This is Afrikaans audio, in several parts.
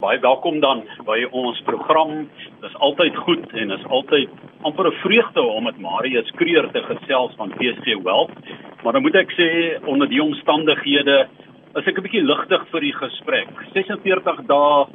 Baie welkom dan by ons program. Dis altyd goed en is altyd amper 'n vreugde om met Marius Kreer te gesels van PSG Wealth. Maar dan moet ek sê onder die omstandighede is ek 'n bietjie ligtig vir die gesprek. 46 dae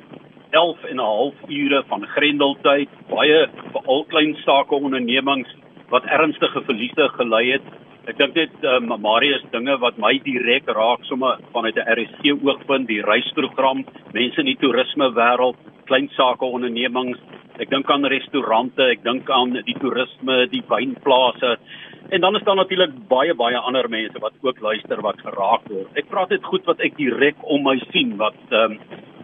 11 en 'n half ure van grendeltyd, baie veral klein sake ondernemings wat ernstige verliese gelei het Ek dink net um, Marius dinge wat my direk raak sommer vanuit 'n RSC oogpunt, die reisprogram, mense in die toerisme wêreld, klein sake ondernemings. Ek dink aan restaurante, ek dink aan die toerisme, die wynplase. En dan is daar natuurlik baie baie ander mense wat ook luister wat geraak word. Ek praat dit goed wat ek direk om my sien wat ehm um,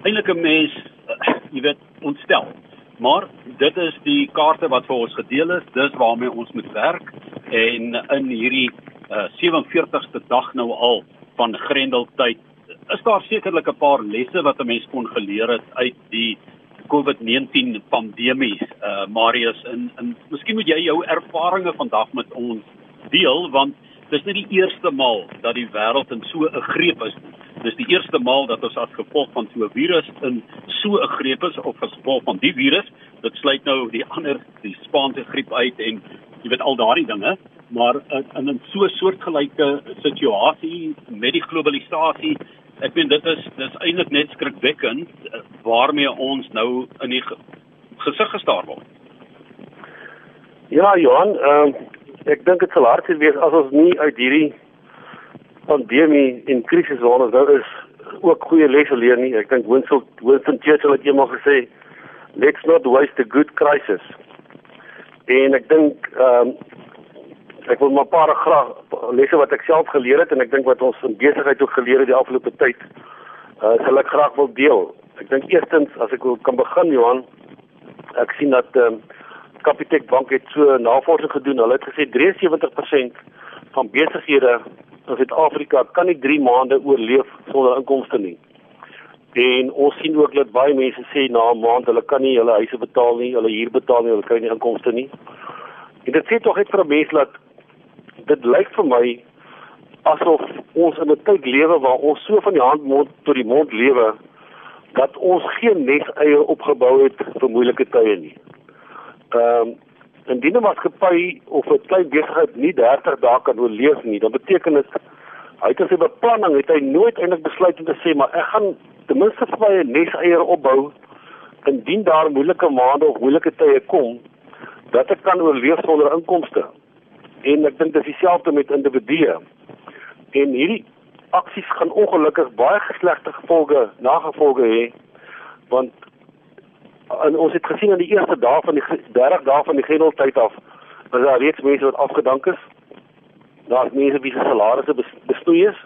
eintlik 'n mens uh, jy weet ontstel. Maar dit is die kaarte wat vir ons gedeel is, dis waarmee ons moet werk en in hierdie uh, 47ste dag nou al van Grendeltyd is daar sekerlik 'n paar lesse wat 'n mens kon geleer het uit die COVID-19 pandemie. Uh Marius, in in miskien moet jy jou ervarings vandag met ons deel want dis nie die eerste maal dat die wêreld in so 'n greep is nie. Dis die eerste maal dat ons as gevolg van so 'n virus in so 'n greep is of as gevolg van die virus. Dit sluit nou die ander die Spaanse griep uit en jy weet al daardie dinge, maar in 'n so soortgelyke situasie met die globalisasie, ek meen dit is dis eintlik net skrikwekkend eh, waarmee ons nou in die gesig gestaar word. Ja, Johan, ehm uh, ek dink dit sal hard wees as ons nie uit hierdie pandemie en krisis waarna ons nou is ook goeie lesse leer nie. Ek dink Winston Winston Churchill het eendag gesê, "Let's not waste a good crisis." En ek dink ehm um, ek wil maar 'n paar graag lesse wat ek self geleer het en ek dink wat ons in besigheid ook geleer het die afgelope tyd, uh, sal ek graag wil deel. Ek dink eerstens as ek wil kan begin Johan, ek sien dat ehm um, Capitec Bank het so navorsing gedoen. Hulle het gesê 73% van besighede in Suid-Afrika kan nie 3 maande oorleef sonder inkomste nie. En ons sien ook dat baie mense sê na 'n maand hulle kan nie hulle huise betaal nie, hulle huur betaal nie, hulle kry nie inkomste nie. En dit sê tog net vir 'n mens dat dit lyk vir my asof ons in 'n tyd lewe waar ons so van die hand mond tot die mond lewe dat ons geen nes eie opgebou het vir moeilike tye nie. Ehm um, Indien 'n maatskappy of 'n klein besigheid nie 30 dae kan oorleef nie, dan beteken dit hy het sy beplanning het hy nooit eintlik besluit om te sê maar ek gaan ten minste vir my 'n neseier opbou indien daar moeilike maande of moeilike tye kom dat ek kan oorleef sonder inkomste. En ek dink dit is dieselfde met individue. En hierdie aksies gaan ongelukkig baie geslegte gevolge nagevolge hê want en ons het gesien aan die eerste dag van die 30 dae van die grendeltyd af was daar reeds mense wat afgedank is. Daar's mense wie se salarisse bestoei is.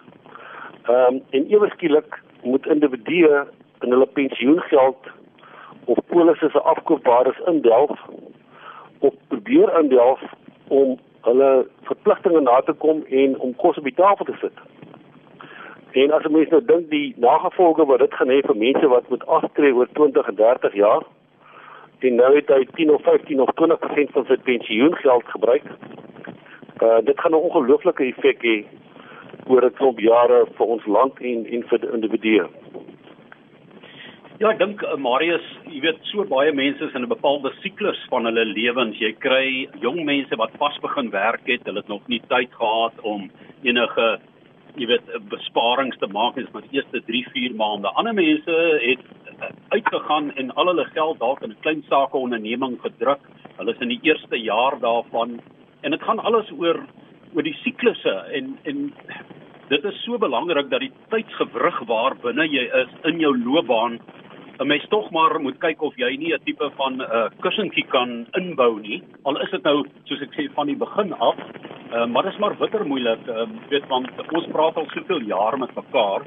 Ehm um, en ewe skielik moet individue in hulle pensioengeld of polisse se afkoopbares indelf of probeer indelf om hulle verpligtinge na te kom en om kos op die tafel te sit. En as mense nou dink die nagevolge wat dit gaan hê vir mense wat moet aftree oor 20 en 30 jaar, en nou het hy 10 of 15 of 20% van sy pensioengeld gebruik. Uh dit gaan 'n ongelooflike effek hê oor 'n klomp jare vir ons land en en vir individue. Ja, ek dink uh, Marius, jy weet so baie mense is in 'n bepaalde siklus van hulle lewens. Jy kry jong mense wat pas begin werk het, hulle het nog nie tyd gehad om enige jy weet besparings te maak is met die eerste 3, 4 maande. Ander mense het uh, uitgegaan en al hulle geld dalk in 'n klein sake onderneming gedruk. Hulle is in die eerste jaar daarvan en dit gaan alles oor oor die siklusse en en dit is so belangrik dat die tydsgewrig waar binne jy is in jou loopbaan 'n mens tog maar moet kyk of jy nie 'n tipe van 'n uh, kussentjie kan inbou nie. Al is dit nou soos ek sê van die begin af, uh, maar dit is maar bitter moeilik. Uh, weet want ons praat al soveel jaar met mekaar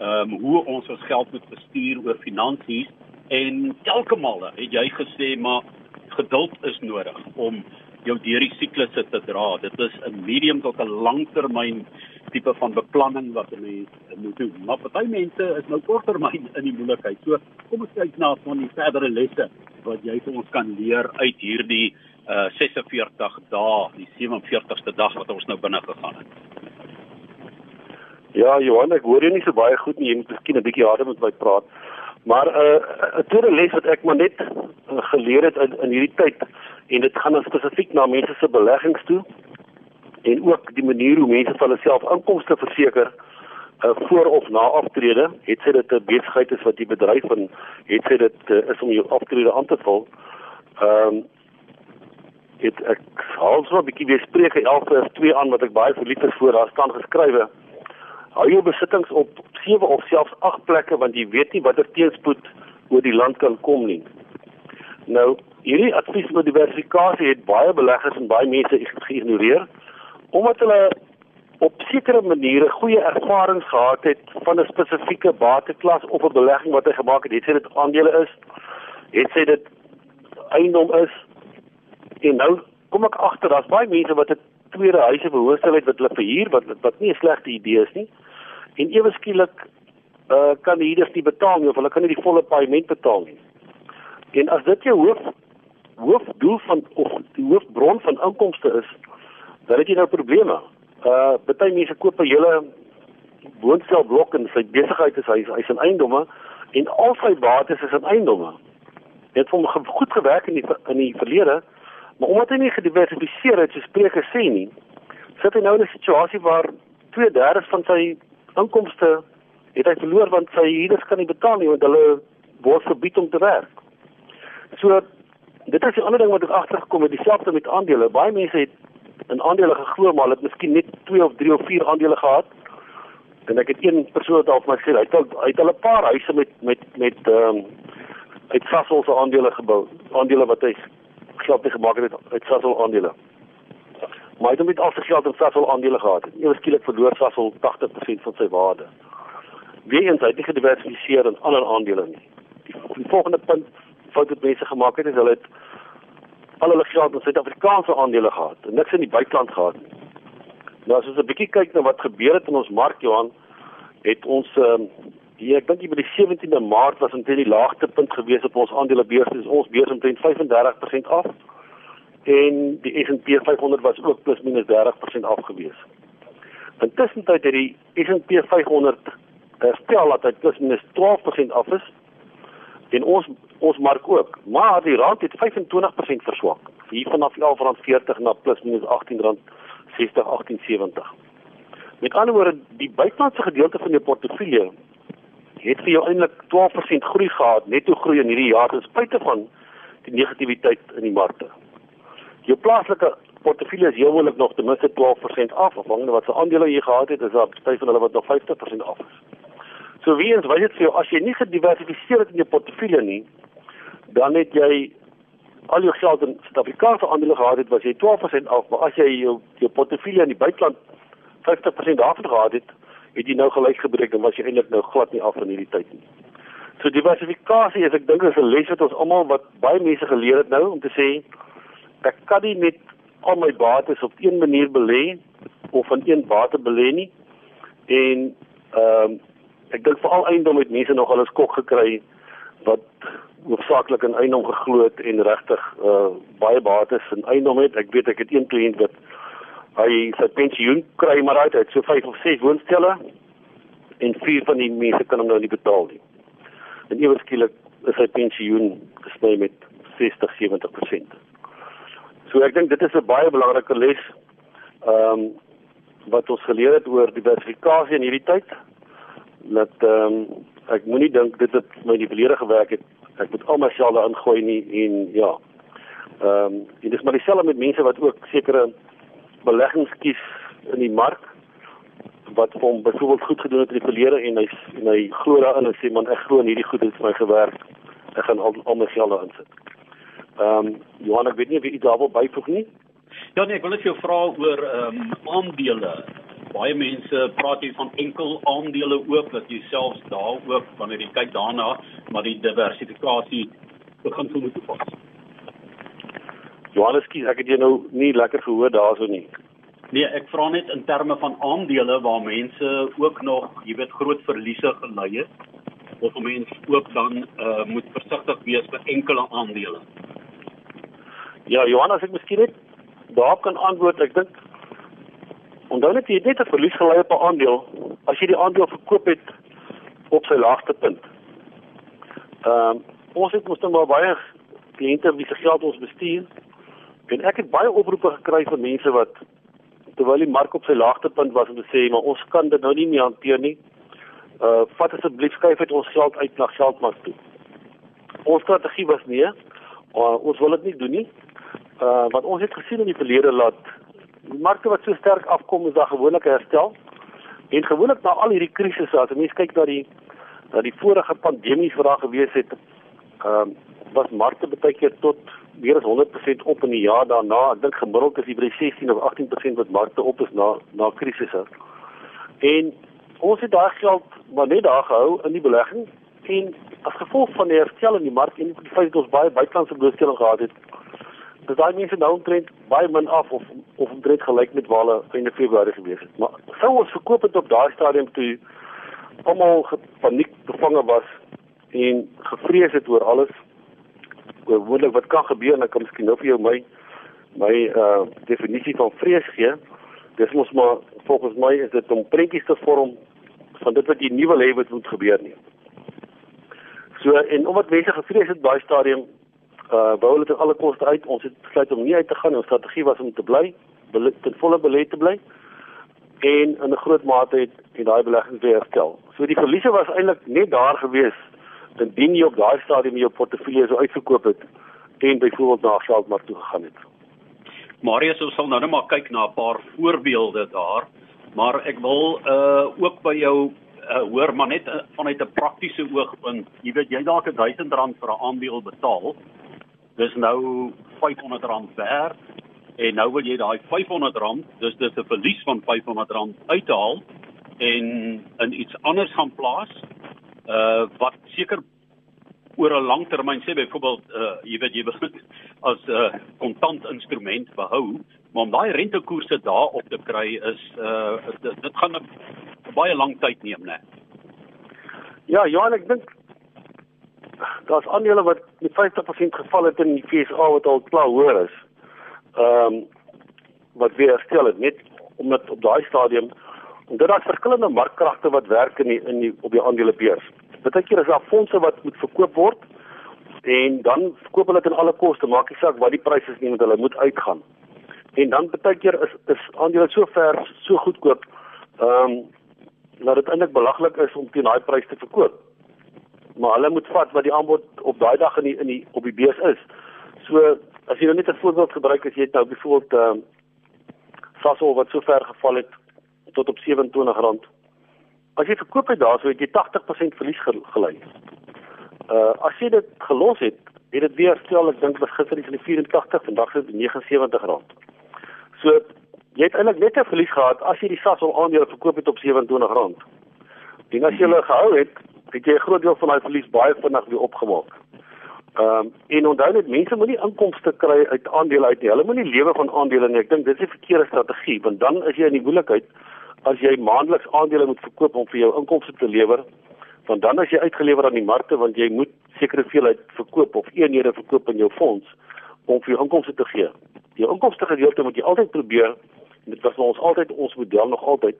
ehm um, hoe ons ons geld moet bestuur oor finansies en elke male het jy gesê maar geduld is nodig om jou deur die siklusse te dra. Dit is 'n medium tot 'n langtermyn tipe van beplanning wat 'n mens moet doen. Maar party mense is nou korttermyn in die moeilikheid. So kom ons kyk na van die verdere lesse wat jy vir ons kan leer uit hierdie uh 46 dae, die 47ste dag wat ons nou binne gegaan het. Ja, Johan, ek hoor jou nie so baie goed nie. Jy moet miskien 'n bietjie harder met my praat. Maar 'n uh, 'n tweede les wat ek maar net uh, geleer het in, in hierdie tyd en dit gaan spesifiek na mense se beleggings toe en ook die manier hoe mense vir hulle self inkomste verseker uh, voor of na aftrede, het sy dit 'n besigheid is wat jy bedryf en het sy dit uh, is om jou aftrede aan te vul. Ehm um, dit ek haal so 'n bietjie weer Spreuke 11 vers 2 aan wat ek baie verlief is voor daar staan geskrywe. Hou jou besittings op 7 of selfs 8 plekke want jy weet nie watter teenspoed oor die land kan kom nie. Nou, hierdie advies oor diversifikasie het baie beleggers en baie mense geïgnoreer omdat hulle op sekere maniere goeie ervarings gehad het van 'n spesifieke bateklas of 'n belegging wat hy gemaak het, het sy dit aandele is, het sy dit eiendom is. En nou kom ek agter daar's baie mense wat 'n tweede huise behoorsaal het wat hulle verhuur wat wat nie 'n slegte idee is nie. En ewe skielik uh kan die huurders nie betaal nie of hulle kan nie die volle paaiement betaal nie. En as dit jou hoof hoofdoel van of die hoofbron van inkomste is, dan het jy nou probleme. Uh baie mense koop 'n hele woonstelblok en sy besigheid is hy hy's in eiendomme en al sy bates is in eiendomme. Dit het hom goed gewerk in die in die verlede, maar omdat hy nie gediversifiseer het, so Spreuke sê nie, sit hy nou in 'n situasie waar 2/3 van sy inkomste het hy verloor want sy huurders kan nie betaal nie want hulle word verbied om te werk. So dit is 'n ander ding wat ek agtergekom het, dieselfde met aandele. Baie mense het in aandele geglo maar het miskien net 2 of 3 of 4 aandele gehad. En ek het een persoon al vir my sê hy het al hy het al 'n paar huise met met met ehm um, uit Sasol se aandele gebou. Aandele wat hy geld te gemaak het uit Sasol aandele. Maar hy het met al sy geld in Sasol aandele gehad. Ewe skielik verloor Sasol 80% van sy waarde. Weens hy het nie gediversifiseer in ander aandele nie. Die, die volgende punt fout wat mense gemaak het is hulle het al hulle geld in Suid-Afrikaanse aandele gehad en niks in die buiteland gehad nie. Nou as ons 'n bietjie kyk na wat gebeur het in ons mark Johan, het ons ehm um, hier ek dink by die 17de Maart was omtrent die laagste punt gewees op ons aandelebeurs, dis ons beurs omtrent 35% af. En die S&P 500 was ook plus minus 30% af gewees. Intussen het die S&P 500 herstel dat hy plus minus 12% af is en ons ons mark ook. Maar die rand het 25% verswak. Hier vanaf R11.40 na plus minus R18.60 18.70. Met ander woorde, die buitelandse gedeelte van jou portefeulje het vir jou eintlik 12% groei gehad, netto groei in hierdie jaar ten spyte van die negativiteit in die markte. Jou plaaslike portefeulje is heeltemal nog ten minste 12% af, afhangende wat se aandele jy gehad het, is daar baie van hulle wat nog 50% af is. So wie eens wys dit vir jou as jy nie gediversifiseer het in jou portefeulje nie, dan het jy al jou geld in Suid-Afrikaanse aandele gehad het, was jy 12% af, maar as jy jou jou portefeulje in die buiteland 50% af gehad het, het jy nou gelyk gebreek en was jy eintlik nou glad nie af in hierdie tyd nie. So diversifikasie is ek dink is 'n les wat ons almal wat baie mense geleer het nou om te sê ek kan nie net al my bates op een manier belê of in een bate belê nie. En ehm um, ek dink veral eiendom het mense nog alles kok gekry wat hoofsaaklik in eiendom geglo het en regtig uh, baie bates in eiendom het. Ek weet ek het een kliënt wat hy sy pensioen kry maar uit uit so 5 of 6 woonstelle en vier van die mense kan hom nou nie betaal nie. En ewe skielik is sy pensioen gesny met 60 70%. So ek dink dit is 'n baie belangrike les ehm um, wat ons geleer het oor diversifikasie in hierdie tyd dat ehm um, ek moenie dink dit het my die verlede gewerk het. Ek moet al my geld daarin gooi nie en ja. Ehm um, dit is maar dieselfde met mense wat ook sekere beleggings kies in die mark wat hom byvoorbeeld goed gedoen het in die verlede en hy en hy glo daarin en sê man ek glo in hierdie goed het vir my gewerk. Ek gaan al, al my geld daarin sit. Ehm um, Johan ek weet nie of jy iets daarop byvoeg nie. Ja nee, ek wil net jou vra oor ehm um, aandele baie mense praat hier van enkel aandele ook dat jy selfs daar ook wanneer jy kyk daarna maar die diversifikasie begin voel moet toepas. Johannes, ek het jou nou nie lekker gehoor daarso nie. Nee, ek vra net in terme van aandele waar mense ook nog, jy weet, groot verliese gely het of mense ook dan uh, moet versigtig wees met enkele aandele. Ja, Johannes, ek miskien net daar kan antwoord. Ek dink Onthou net jy het net 'n verlies gely op 'n aandeel as jy die aandeel verkoop het op sy laagste punt. Ehm um, ons het mos dan nou maar baie kliënte wie se geld ons bestuur. En ek het baie oproepe gekry van mense wat terwyl die mark op sy laagtepunt was om te sê maar ons kan dit nou nie meer hanteer nie. Uh vat asseblief skuif uit ons geld uit na geldmark toe. Ons strategie was nee, uh, ons wil dit nie doen nie. Uh wat ons het gesien in die verlede laat markte wat so sterk afkom is daar gewoonlik herstel. En gewoonlik na al hierdie krisisse as mense kyk na die na die vorige pandemie wat daar gewees het, ehm uh, was markte baie keer tot meer as 100% op in die jaar daarna. Ek dink gemiddeld is dit by 16 of 18% wat markte op is na na krisisse. En ons het daai geld maar net daar gehou in die belegging en as gevolg van die herstel in die mark en die feit dat ons baie buitelandse blootstelling gehad het, dis daai mense nou omtrent baie min af of of omtrent gelyk met waar hulle einde Februarie gewees het. Maar sou ons verkoop het op daai stadium toe almal gepaniek bevange was en gevrees het oor alles oor moontlik wat kan gebeur en ek kan miskien nou vir jou my my uh definisie van vrees gee. Dis mos maar volgens my is dit om prentjies te vorm van dit wat jy nie wil hê wat moet gebeur nie. So en omdat mense gevrees het daai stadium uh wou hulle dit alle koste uit. Ons het besluit om nie uit te gaan. Ons strategie was om te bly, ten volle belê te bly en in 'n groot mate het het daai beleggings weer herstel. So die verliese was eintlik net daar gewees indien jy op daai stadium jou portefeulje so uitverkoop het en byvoorbeeld na geldmark toe gegaan het. Marius sou sal nou net maar kyk na 'n paar voorbeelde daar, maar ek wil uh ook by jou uh, hoor maar net uh, vanuit 'n praktiese oogpunt. Jy weet jy dalk 'n 1000 rand vir 'n aandeel betaal. Dis nou 500 rand werd en nou wil jy daai 500 rand, dis dis 'n verlies van 500 rand uithaal en in iets anders gaan plaas uh wat seker oor 'n lang termyn sê byvoorbeeld uh jy weet jy wil as 'n uh, kontant instrument behou maar om daai rentekoerse daarop te kry is uh dit, dit gaan 'n baie lang tyd neem nê Ja ja ek dink daar's aandele wat met 50% geval het in die FSA wat al klaar hoor is ehm um, wat weer herstel het net omdat op daai stadium omdat daar verskillende markkragte wat werk in die, in die op die aandelebeurs. Partykeer is daar fondse wat moet verkoop word en dan verkoop hulle dit in alle koste, maak nie saak wat die pryse is nie, want hulle moet uitgaan. En dan partykeer is is aandele so ver so goedkoop ehm um, dat dit eintlik belaglik is om teen daai prys te verkoop. Maar hulle moet vat wat die aanbod op daai dag in die in die op die beurs is. So as jy nou net 'n voorbeeld gebruik as jy nou byvoorbeeld ehm um, Sasol wat so ver geval het tot op R27. As jy verkoop het daarso het jy 80% verlies gelei. Uh as jy dit gelos het, het dit weer stel ek dink was gister in die 84, vandag is dit R79. So jy het eintlik net 'n verlies gehad as jy die Sasol aandele verkoop het op R27. En as jy hulle gehou het, het jy 'n groot deel van daai verlies baie vinnig weer opgemaak. Ehm um, en onthou net mense moenie inkomste kry uit aandele uit nie. Hulle moenie lewe van aandele nie. Ek dink dis 'n verkeerde strategie want dan is jy in die moeilikheid as jy maandeliks aandele moet verkoop om vir jou inkomste te lewer, want dan as jy uitgelewer aan die markte want jy moet sekere veelheid verkoop of eenhede verkoop in jou fonds om vir jou inkomste te gee. Die inkomste gedeelte moet jy altyd probeer en dit was ons altyd ons model nog altyd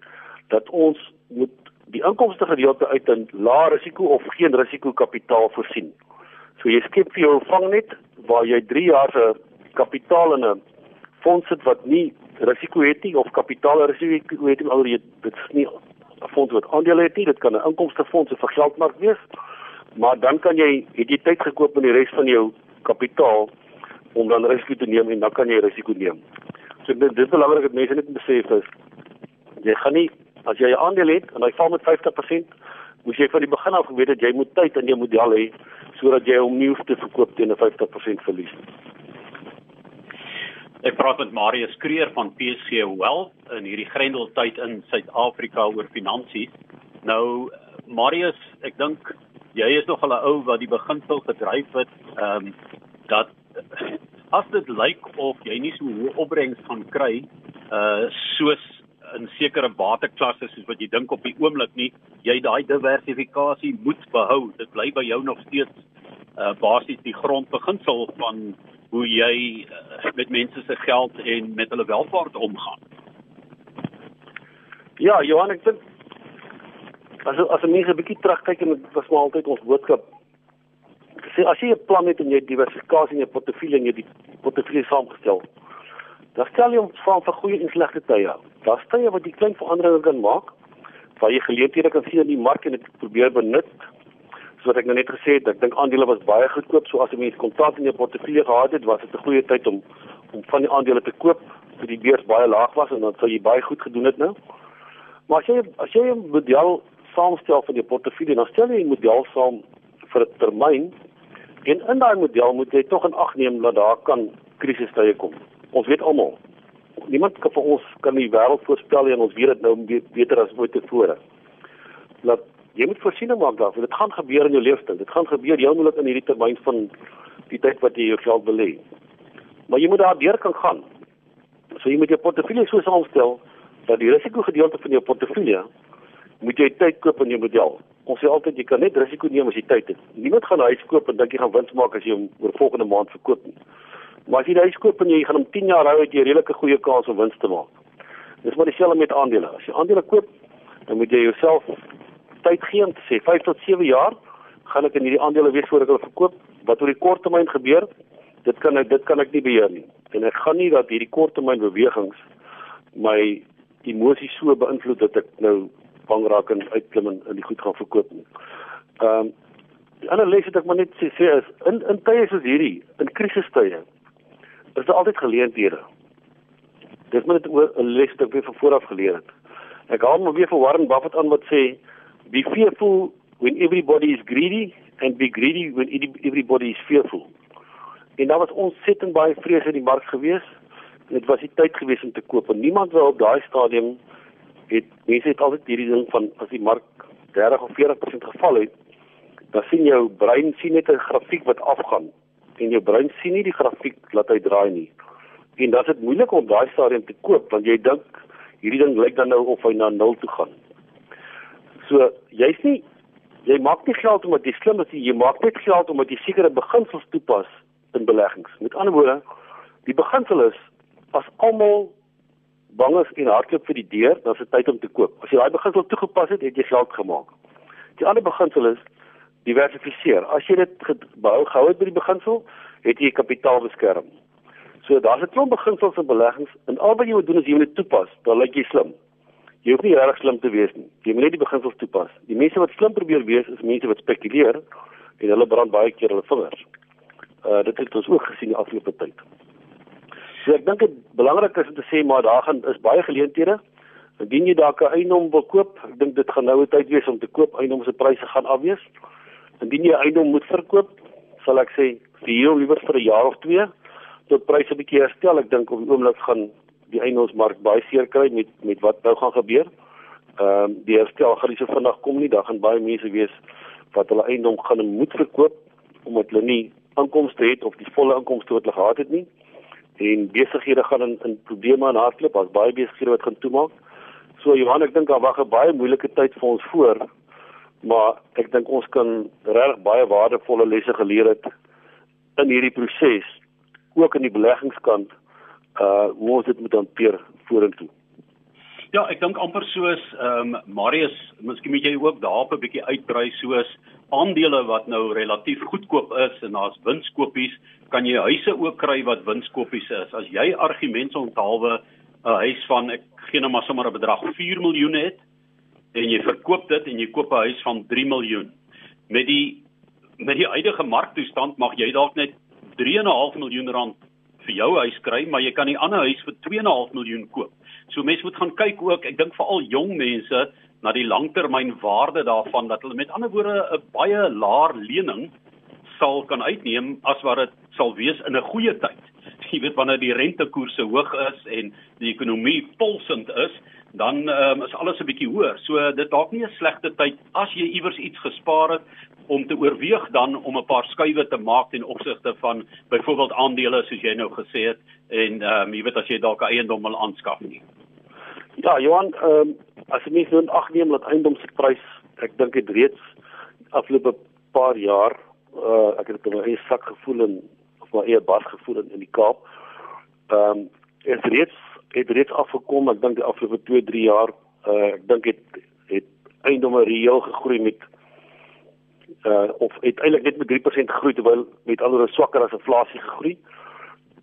dat ons moet die inkomste gedeelte uit 'n lae risiko of geen risiko kapitaal voorsien. So jy skep vir jou vangnet waar jy 3 jaar se kapitaal in 'n fonds het wat nie risiko het nie of kapitaalrisiko het nie, alreeds dit is nie 'n fonds wat aandele het nie, dit kan 'n inkomstefonds of 'n geldmark wees. Maar dan kan jy het jy tyd gekoop met die res van jou kapitaal om dan risiko te neem en dan kan jy risiko neem. So dit dis belangrik dat mense net besef is jy gaan nie as jy 'n aandeel het en hy val met 50%, moet jy van die begin af geweet dat jy moet tyd in jou model hê sodat jy hom nie hoef te verkoop teen 'n 50% verlies. Ek praat met Marius Kreer van PC Wealth in hierdie grendeltyd in Suid-Afrika oor finansies. Nou Marius, ek dink jy is nog 'n ou wat die beginsel gedryf het, ehm um, dat as dit lyk of jy nie so hoë opbrengs gaan kry uh soos in sekere bateklasse soos wat jy dink op die oomblik nie, jy daai diversifikasie moet behou. Dit bly by jou nog steeds uh basies die grondbeginsel van hoe jy uh, met mense se geld en met hulle welvaart omgaan. Ja, Johan, ek dink as as mense 'n bietjie terugkyk en dit was maar altyd ons boodskap gesê as jy 'n plan het en jy diversifikasie in jou portefeulje en jy die portefeulje saamgestel, dan stel jy hom van vir goeie en slegte tye. Daar stel jy wat jy klein veranderinge kan maak waar jy geleenthede kan sien in die mark en dit probeer benut. Soos ek nou net gesê het, ek dink aandele was baie goedkoop, so as jy mens kontant in jou portefeulje gehad het, was dit 'n goeie tyd om om van die aandele te koop toe die beurs baie laag was en dan sou jy baie goed gedoen het nou. Maar as jy as jy 'n model saamstel van jou portefeulje, dan stel jy 'n model saam vir 'n termyn en in daai model moet jy tog in ag neem dat daar kan krisistye kom. Ons weet almal niemand kan vir ons kan die wêreld voorspel en ons weet dit nou beter as ooit tevore. Dat jy moet voorsiening maak daarvoor. Dit gaan gebeur in jou lewenstyl. Dit gaan gebeur jou moontlik in hierdie termyn van die tyd wat jy jou geld belê. Maar jy moet daardeur kan gaan. So jy moet jou portefeulje so saamstel dat die risiko gedeelte van jou portefeulje moet jy tyd koop in jou model. Ons sê altyd jy kan net risiko neem as jy tyd het. Niemand gaan huis koop en dink jy gaan wins maak as jy hom oor volgende maand verkoop nie. Maar as jy 'n huis koop en jy gaan hom 10 jaar hou, het jy 'n redelike goeie kans om wins te maak. Dis maar dieselfde met aandele. As jy aandele koop, dan moet jy jouself tyd gee om te sê 5 tot 7 jaar gaan ek in hierdie aandele wees voor ek hulle verkoop. Wat oor die kort termyn gebeur, dit kan ek dit kan ek nie beheer nie. En ek gaan nie dat hierdie korttermyn bewegings my emosies so beïnvloed dat ek nou bang raak en uitklim en, en die goed gaan verkoop nie. Ehm um, die ander les wat ek maar net sê, sê is in in tye soos hierdie, in krisistye, is daar altyd geleenthede. Dis maar net 'n les wat ek van vooraf geleer het. Ek haal maar weer vir Warren Buffett aan wat sê be fearful when everybody is greedy and be greedy when everybody is fearful. En daar was ontsettend baie vrees in die mark gewees. Dit was die tyd gewees om te koop en niemand wou op daai stadium het mense het altyd hierdie ding van as die mark 30 of 40% geval het, dan sien jou brein sien net 'n grafiek wat afgaan en jou brein sien nie die grafiek laat hy draai nie. En dan is dit moeilik om daai stadium te koop want jy dink hierdie ding lyk dan nou of hy na nul toe gaan. So jy's nie jy maak nie geld omdat jy slim is, jy maak net geld omdat jy sekere beginsels toepas in beleggings. Met ander woorde, die beginsel is as almal bang is en hardloop vir die deur, dan is dit tyd om te koop. As jy daai beginsel toegepas het, het jy geld gemaak. Die ander beginsel is diversifiseer. As jy dit gebou gehou het by die beginsel, het jy kapitaal beskerm. So daar's 'n klomp beginsels in beleggings en al wat jy moet doen is jy moet dit toepas, dan lyk jy slim. Jy hoef nie reg slim te wees nie. Jy moet net die beginsels toepas. Die mense wat slim probeer wees, is mense wat spekuleer en hulle brand baie keer hulle vingers. Uh dit het ons ook gesien die afgelope tyd. So ek dink dit belangrik is om te sê maar daar gaan is baie geleenthede. Indien jy dalk 'n eiendom wil koop, ek dink dit gaan nou 'n tyd wees om te koop. Eiendom se pryse gaan afwees. Indien jy eiendom moet verkoop, sal ek sê vir liewer vir 'n jaar of 2 tot pryse bietjie herstel. Ek dink op die oomblik gaan die eiendomsmark baie seer kry met met wat nou gaan gebeur. Ehm um, die herstel gaan nie so vinnig kom nie. Daar gaan baie mense wees wat hulle eiendom gaan moet verkoop omdat hulle nie inkomste het of die volle inkomste wat hulle gehad het nie en besighede gaan in in probleme aan hardloop as baie besighede wat gaan toemaak. So Johan, ek dink daar wag 'n baie moeilike tyd vir ons voor. Maar ek dink ons kan regtig baie waardevolle lesse geleer het in hierdie proses, ook in die beleggingskant, uh hoe ons dit moet hanteer vorentoe. Ja, ek dink amper soos ehm um, Marius, miskien moet jy ook daarop 'n bietjie uitbrei soos aandele wat nou relatief goedkoop is en daar's winskoopies, kan jy huise ook kry wat winskoopies is. As jy argumente onthaalwe 'n huis van ek gee nou maar sommer 'n bedrag 4 miljoen het en jy verkoop dit en jy koop 'n huis van 3 miljoen. Met die met die huidige marktoestand mag jy dalk net 3.5 miljoen rand vir jou huis kry, maar jy kan 'n ander huis vir 2.5 miljoen koop. So mense moet gaan kyk ook, ek dink veral jong mense na die langtermynwaarde daarvan dat hulle met ander woorde 'n baie laer lening sal kan uitneem as wat dit sal wees in 'n goeie tyd. Jy weet wanneer die rentekoerse hoog is en die ekonomie pulsend is, dan um, is alles 'n bietjie hoër. So dit dalk nie 'n slegte tyd as jy iewers iets gespaar het om te oorweeg dan om 'n paar skuwe te maak ten opsigte van byvoorbeeld aandele soos jy nou gesê het en ehm um, jy weet as jy dalk 'n eiendom wil aanskaf nie. Ja, Johan, ehm um, as jy mens nou agneem dat eiendomsprys, ek dink dit reeds afgelope paar jaar uh ek het dit in my sak gevoel en my eie bas gevoel in, die Kaap. Ehm um, is reeds het reeds afgekom, ek dink die afgelope 2, 3 jaar uh ek dink dit het, het eiendomme reëel gegroei met uh of het eintlik net met 3% gegroei terwyl met alhoewel swakker as inflasie gegroei.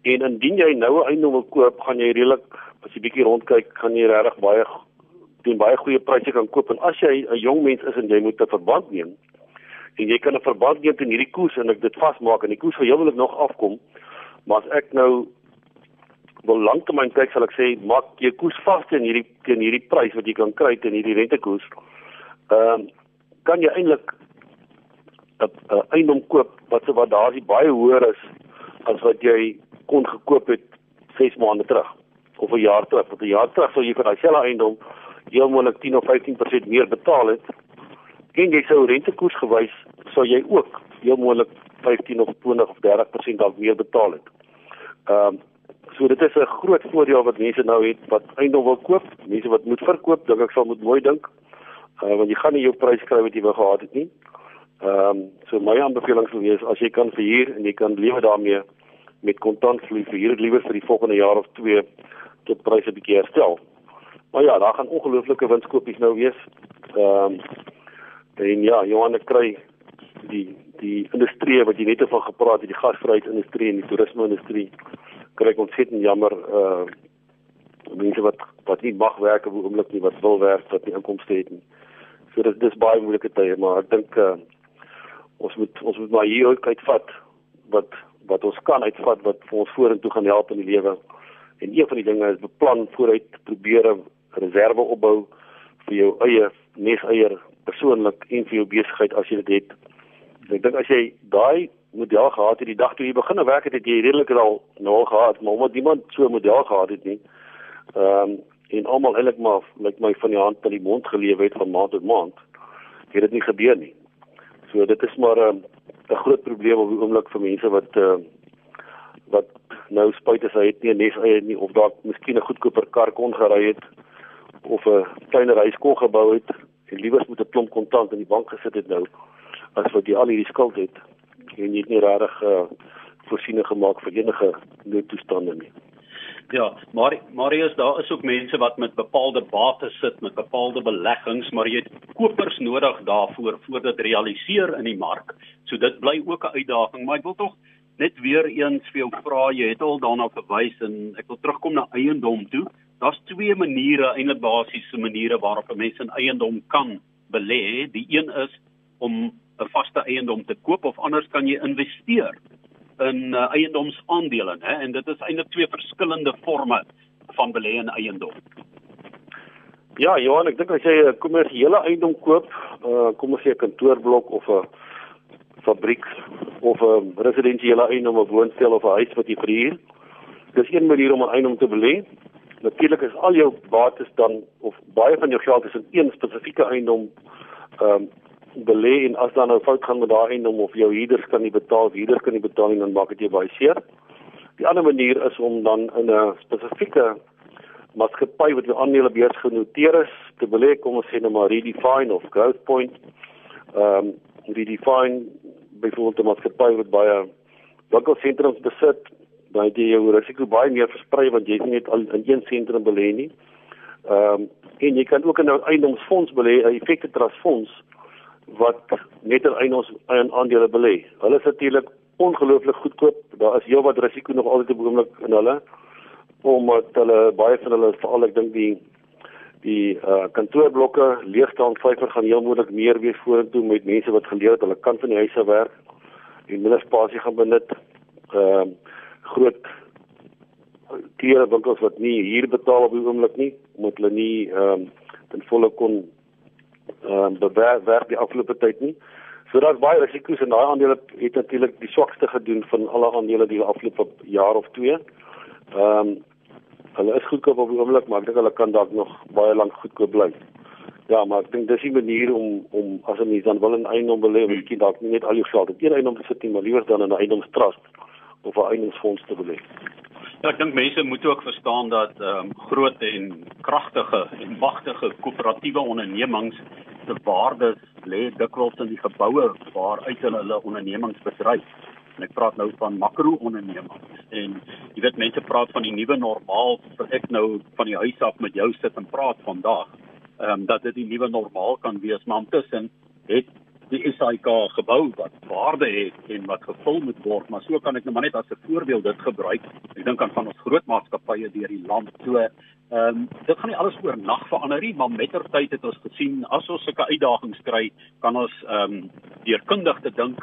En indien jy nou 'n eiendom wil koop, gaan jy redelik as jy bietjie rondkyk, gaan jy regtig baie teen baie goeie pryse kan koop en as jy 'n jong mens is en jy moet 'n verband neem en jy kan 'n verband neem teen hierdie koers en ek dit vasmaak en die koers vir jou wil ek nog afkom, maar as ek nou wil lanktermyn kyk sal ek sê maak jy koers vas teen hierdie teen hierdie prys wat jy kan kry teen hierdie rentekoers. Ehm um, kan jy eintlik 'n eiendom koop wat se wat daar is baie hoër is as wat jy kon gekoop het 6 maande terug of 'n jaar terug. Want 'n jaar terug sou jy vir daai selfe eiendom heel moontlik 10 of 15% meer betaal het. En jy sou rentekoers gewys sou jy ook heel moontlik 15 of 20 of 30% dalk meer betaal het. Ehm um, so dit is 'n groot voordeel wat mense nou het wat eiendom wil koop, mense wat moet verkoop, dink ek sal moet mooi dink. Uh, want jy gaan nie jou prys kry wat jy wou gehad het nie. Ehm um, so my aanbeveling sou wees as jy kan verhuur en jy kan lewe daarmee met kontantvloei verhuur dit liewer vir die volgende jaar of 2 tot pryse bietjie herstel. Maar ja, daar gaan ongelooflike winskoopies nou wees. Ehm um, en ja, Johan kry die die industrie wat jy net van gepraat het, die gasvryheidsindustrie en die toerisme-industrie kry ek ontsettend jammer uh mense wat wat nie mag werk op oomblik nie wat wil werk wat nie inkomste het nie. So dit dis baie moeilike tye, maar ek dink uh ons moet ons moet maar hier ook uitvat wat wat ons kan uitvat wat vir ons vorentoe gaan help in die lewe. En een van die dinge is beplan vooruit probeer 'n reserve opbou vir jou eie neseier persoonlik en vir jou besigheid as jy dit het. Ek dink as jy daai model gehad het die dag toe jy begin werk het, het jy redelik al nou al gehad, maar omdat niemand so 'n model gehad het nie. Ehm um, en almal eintlik maar lyk my van die hand tot die mond geleef het van maand tot maand. Het dit nie gebeur nie. So dit is maar 'n um, groot probleem op die oomblik vir mense wat uh, wat nou spyt as hy het nie 'n nes eie nie of dalk miskien 'n goedkoper kar kon gery het of 'n kleiner huis kon gebou het en liewers met 'n klomp kontant in die bank gesit het nou as wat jy al hierdie skuld het en jy het nie regtig uh, voorsiening gemaak vir enige noodtoestande nie. Ja, maar Marius, daar is ook mense wat met bepaalde bates sit met bepaalde beleggings, maar jy het kopers nodig daarvoor voordat realiseer in die mark. So dit bly ook 'n uitdaging, maar ek wil tog net weer eens vir jou vra, jy het al daarna verwys en ek wil terugkom na eiendom toe. Daar's twee maniere, eintlik basiese maniere waarop 'n mens in eiendom kan belê. Die een is om 'n vaste eiendom te koop of anders kan jy investeer in uh, eiendomsaandele, hè, en dit is eintlik twee verskillende forme van belê in eiendom. Ja, Johan, ek dink as jy 'n kommersiële eiendom koop, uh, kom ons sê 'n kantoorblok of 'n fabriek of 'n residensiële eiendom of woonstel of 'n huis wat jy verhuur, dis een manier om 'n eiendom te belê. Natuurlik is al jou bates dan of baie van jou geld is in een spesifieke eiendom ehm um, belê en as dan nou fout gaan met daai eiendom of jou huurders kan nie betaal, huurders kan nie betaal nie, dan maak dit jou baie seer. Die ander manier is om dan in 'n spesifieke maatskappy wat jou aandele beurs genoteer is te belê, kom ons sê nou maar Redefine of Growthpoint. Ehm um, Redefine byvoorbeeld 'n maatskappy wat baie winkelsentrums besit, dan jy jou risiko baie meer versprei want jy is nie net al in een sentrum belê nie. Ehm um, en jy kan ook in 'n eiendomsfonds belê, 'n effekte trust fonds wat net in eiendoms in aandele belê. Hulle is natuurlik ongelooflik goedkoop. Daar is heelwat risiko nog altyd op oomblik in hulle omdat hulle baie van hulle veral ek dink die die uh, kantoorblokke leegstaan vyfer gaan heel moontlik meer wees vorentoe met mense wat geleer het hulle kan van die huise werk en minder spasie gaan benut. Ehm uh, groot klere winkels wat nie hier betaal op die oomblik nie omdat hulle nie ehm um, ten volle kon ehm um, bewerk die afgelope tyd nie. So daar's baie risiko's en daai aandele het natuurlik die swakste gedoen van alle aandele die afgelope jaar of 2. Ehm um, hulle is goedkoop op die oomblik, maar ek dink hulle kan dalk nog baie lank goedkoop bly. Ja, maar ek dink dis 'n manier om om as 'n mens dan wil 'n eiendom belê, miskien dalk nie net al jou geld op een eiendom sit nie, maar liewer dan in 'n eiendomstrust of 'n eiendomsfonds te belê. Ja, ek dink mense moet ook verstaan dat ehm um, groot en kragtige en magtige koöperatiewe ondernemings se waardes lê dikwels in die geboue waaruit hulle hulle ondernemings bedryf. En ek praat nou van makro-ondernemings en jy weet mense praat van die nuwe normaal, wat ek nou van die huis af met jou sit en praat vandag. Ehm um, dat dit die nuwe normaal kan wees, maar intussen het die SAIK gebou wat waarde het en wat gevul moet word, maar so kan ek nou maar net as 'n voorbeeld dit gebruik. Ek dink aan van ons groot maatskappye deur die land. So, ehm um, dit gaan nie alles oor nag verander nie, maar mettertyd het ons gesien as ons sulke uitdagings kry, kan ons ehm um, deur kundig te dink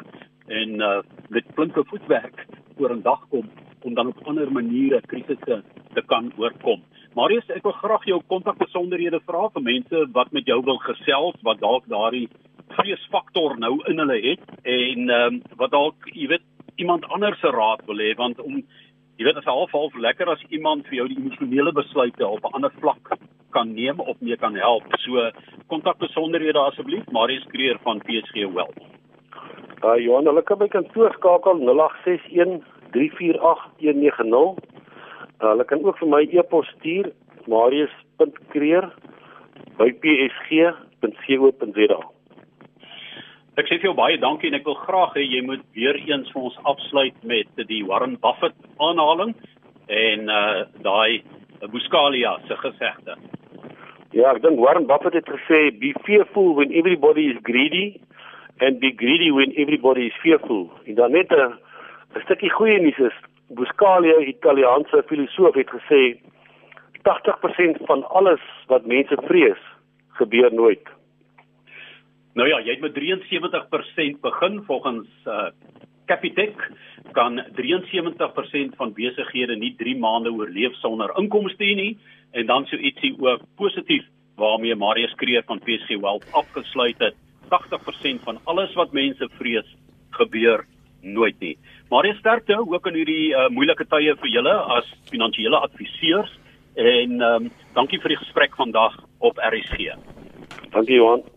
en uh met flinke voetwerk oor 'n dag kom om dan op ander maniere krisisse te kan oorkom. Marius, ek wil graag jou kontakbesonderhede vra vir mense wat met jou wil gesels, wat dalk daardie vreesfaktor nou in hulle het en ehm um, wat dalk, jy weet, iemand anders se raad wil hê want om jy weet, is half half lekker as iemand vir jou die emosionele besluite op 'n ander vlak kan neem of mee kan help. So kontakbesonderhede asseblief, Marius Kreer van PSG Wealth. Uh Johan, hulle kan by kantoor skakel 0861 348 190. Uh, hulle kan ook vir my e-pos stuur marius.kreer@psg.co.za. Ek sê vir jou baie dankie en ek wil graag hê jy moet weer eens vir ons afsluit met die Warren Buffett aanhaling en uh daai Buscalia se gesegde. Ja, ek dink Warren Buffett het gesê be fearful when everybody is greedy and be greedy when everybody is fearful. En dan net 'n stukkie goeie nuus is Buscaglia, Italiaanse filosoof het gesê 80% van alles wat mense vrees, gebeur nooit. Nou ja, jy het met 73% begin volgens uh Capitec kan 73% van besighede nie 3 maande oorleef sonder inkomste nie en dan so ietsie ook positief waarmee Marius Kreer van PSG Wealth afgesluit het. 80% van alles wat mense vrees gebeur nooit nie. Jy sterkte ook in hierdie uh, moeilike tye vir julle as finansiële adviseurs en um, dankie vir die gesprek vandag op RSG. Dankie Johan.